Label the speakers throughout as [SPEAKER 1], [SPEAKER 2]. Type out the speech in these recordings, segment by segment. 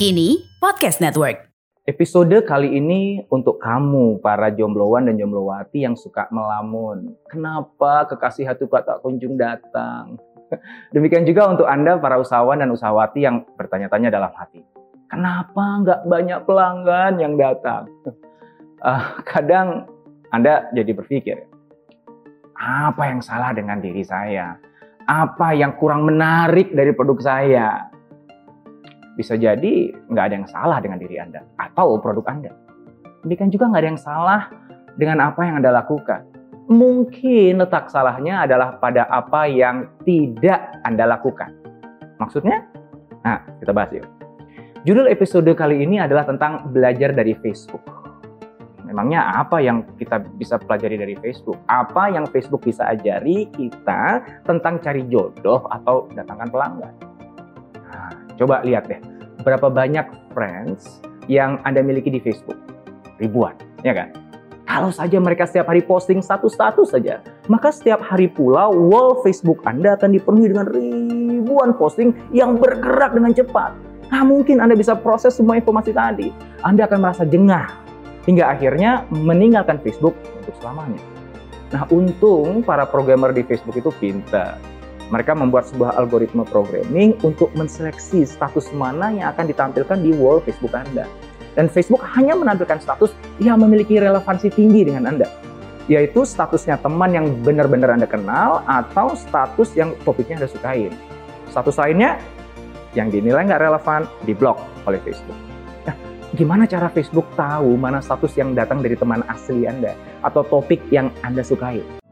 [SPEAKER 1] Kini Podcast Network.
[SPEAKER 2] Episode kali ini untuk kamu para jombloan dan jomblowati yang suka melamun. Kenapa kekasih hati kok tak kunjung datang? Demikian juga untuk Anda para usahawan dan usahawati yang bertanya-tanya dalam hati. Kenapa nggak banyak pelanggan yang datang? Uh, kadang Anda jadi berpikir, apa yang salah dengan diri saya? Apa yang kurang menarik dari produk saya? Bisa jadi nggak ada yang salah dengan diri Anda atau produk Anda. Demikian juga nggak ada yang salah dengan apa yang Anda lakukan. Mungkin letak salahnya adalah pada apa yang tidak Anda lakukan. Maksudnya? Nah, kita bahas yuk. Judul episode kali ini adalah tentang belajar dari Facebook. Memangnya apa yang kita bisa pelajari dari Facebook? Apa yang Facebook bisa ajari kita tentang cari jodoh atau datangkan pelanggan? Nah, coba lihat deh, berapa banyak friends yang Anda miliki di Facebook? Ribuan, ya kan? Kalau saja mereka setiap hari posting status-status saja, maka setiap hari pula wall Facebook Anda akan dipenuhi dengan ribuan posting yang bergerak dengan cepat. Nah, mungkin Anda bisa proses semua informasi tadi. Anda akan merasa jengah, hingga akhirnya meninggalkan Facebook untuk selamanya. Nah, untung para programmer di Facebook itu pintar mereka membuat sebuah algoritma programming untuk menseleksi status mana yang akan ditampilkan di wall Facebook Anda. Dan Facebook hanya menampilkan status yang memiliki relevansi tinggi dengan Anda, yaitu statusnya teman yang benar-benar Anda kenal atau status yang topiknya Anda sukain. Status lainnya yang dinilai nggak relevan, diblok oleh Facebook. Nah, gimana cara Facebook tahu mana status yang datang dari teman asli Anda atau topik yang Anda sukai?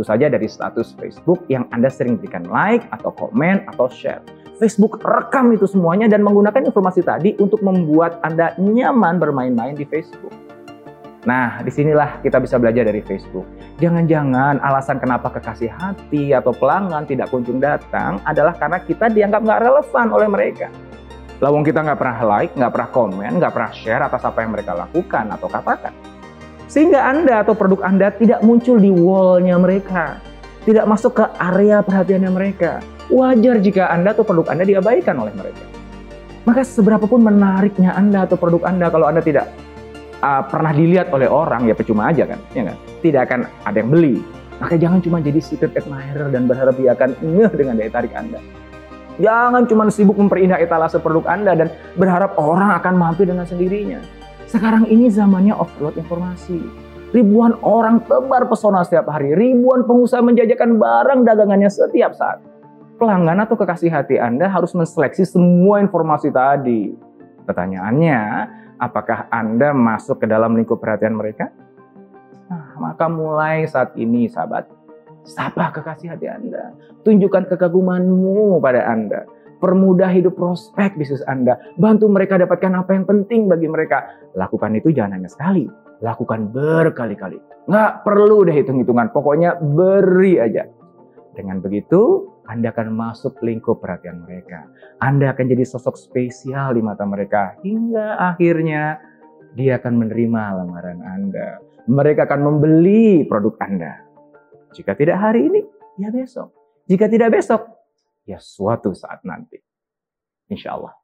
[SPEAKER 2] Tentu saja dari status Facebook yang Anda sering berikan like atau komen atau share. Facebook rekam itu semuanya dan menggunakan informasi tadi untuk membuat Anda nyaman bermain-main di Facebook. Nah, di sinilah kita bisa belajar dari Facebook. Jangan-jangan alasan kenapa kekasih hati atau pelanggan tidak kunjung datang adalah karena kita dianggap nggak relevan oleh mereka. Lawang kita nggak pernah like, nggak pernah komen, nggak pernah share atas apa yang mereka lakukan atau katakan. Sehingga Anda atau produk Anda tidak muncul di wallnya mereka. Tidak masuk ke area perhatiannya mereka. Wajar jika Anda atau produk Anda diabaikan oleh mereka. Maka seberapapun menariknya Anda atau produk Anda kalau Anda tidak uh, pernah dilihat oleh orang ya percuma aja kan, ya kan? Tidak akan ada yang beli. Maka jangan cuma jadi secret admirer dan berharap dia akan ngeh dengan daya tarik Anda. Jangan cuma sibuk memperindah etalase produk Anda dan berharap orang akan mampir dengan sendirinya. Sekarang ini zamannya offload informasi. Ribuan orang tebar pesona setiap hari. Ribuan pengusaha menjajakan barang dagangannya setiap saat. Pelanggan atau kekasih hati Anda harus menseleksi semua informasi tadi. Pertanyaannya, apakah Anda masuk ke dalam lingkup perhatian mereka? Nah, maka mulai saat ini, sahabat, sapa kekasih hati Anda. Tunjukkan kekagumanmu pada Anda permudah hidup prospek bisnis Anda, bantu mereka dapatkan apa yang penting bagi mereka. Lakukan itu jangan hanya sekali, lakukan berkali-kali. Nggak perlu deh hitung-hitungan, pokoknya beri aja. Dengan begitu, Anda akan masuk lingkup perhatian mereka. Anda akan jadi sosok spesial di mata mereka hingga akhirnya dia akan menerima lamaran Anda. Mereka akan membeli produk Anda. Jika tidak hari ini, ya besok. Jika tidak besok, ya suatu saat nanti. Insya Allah.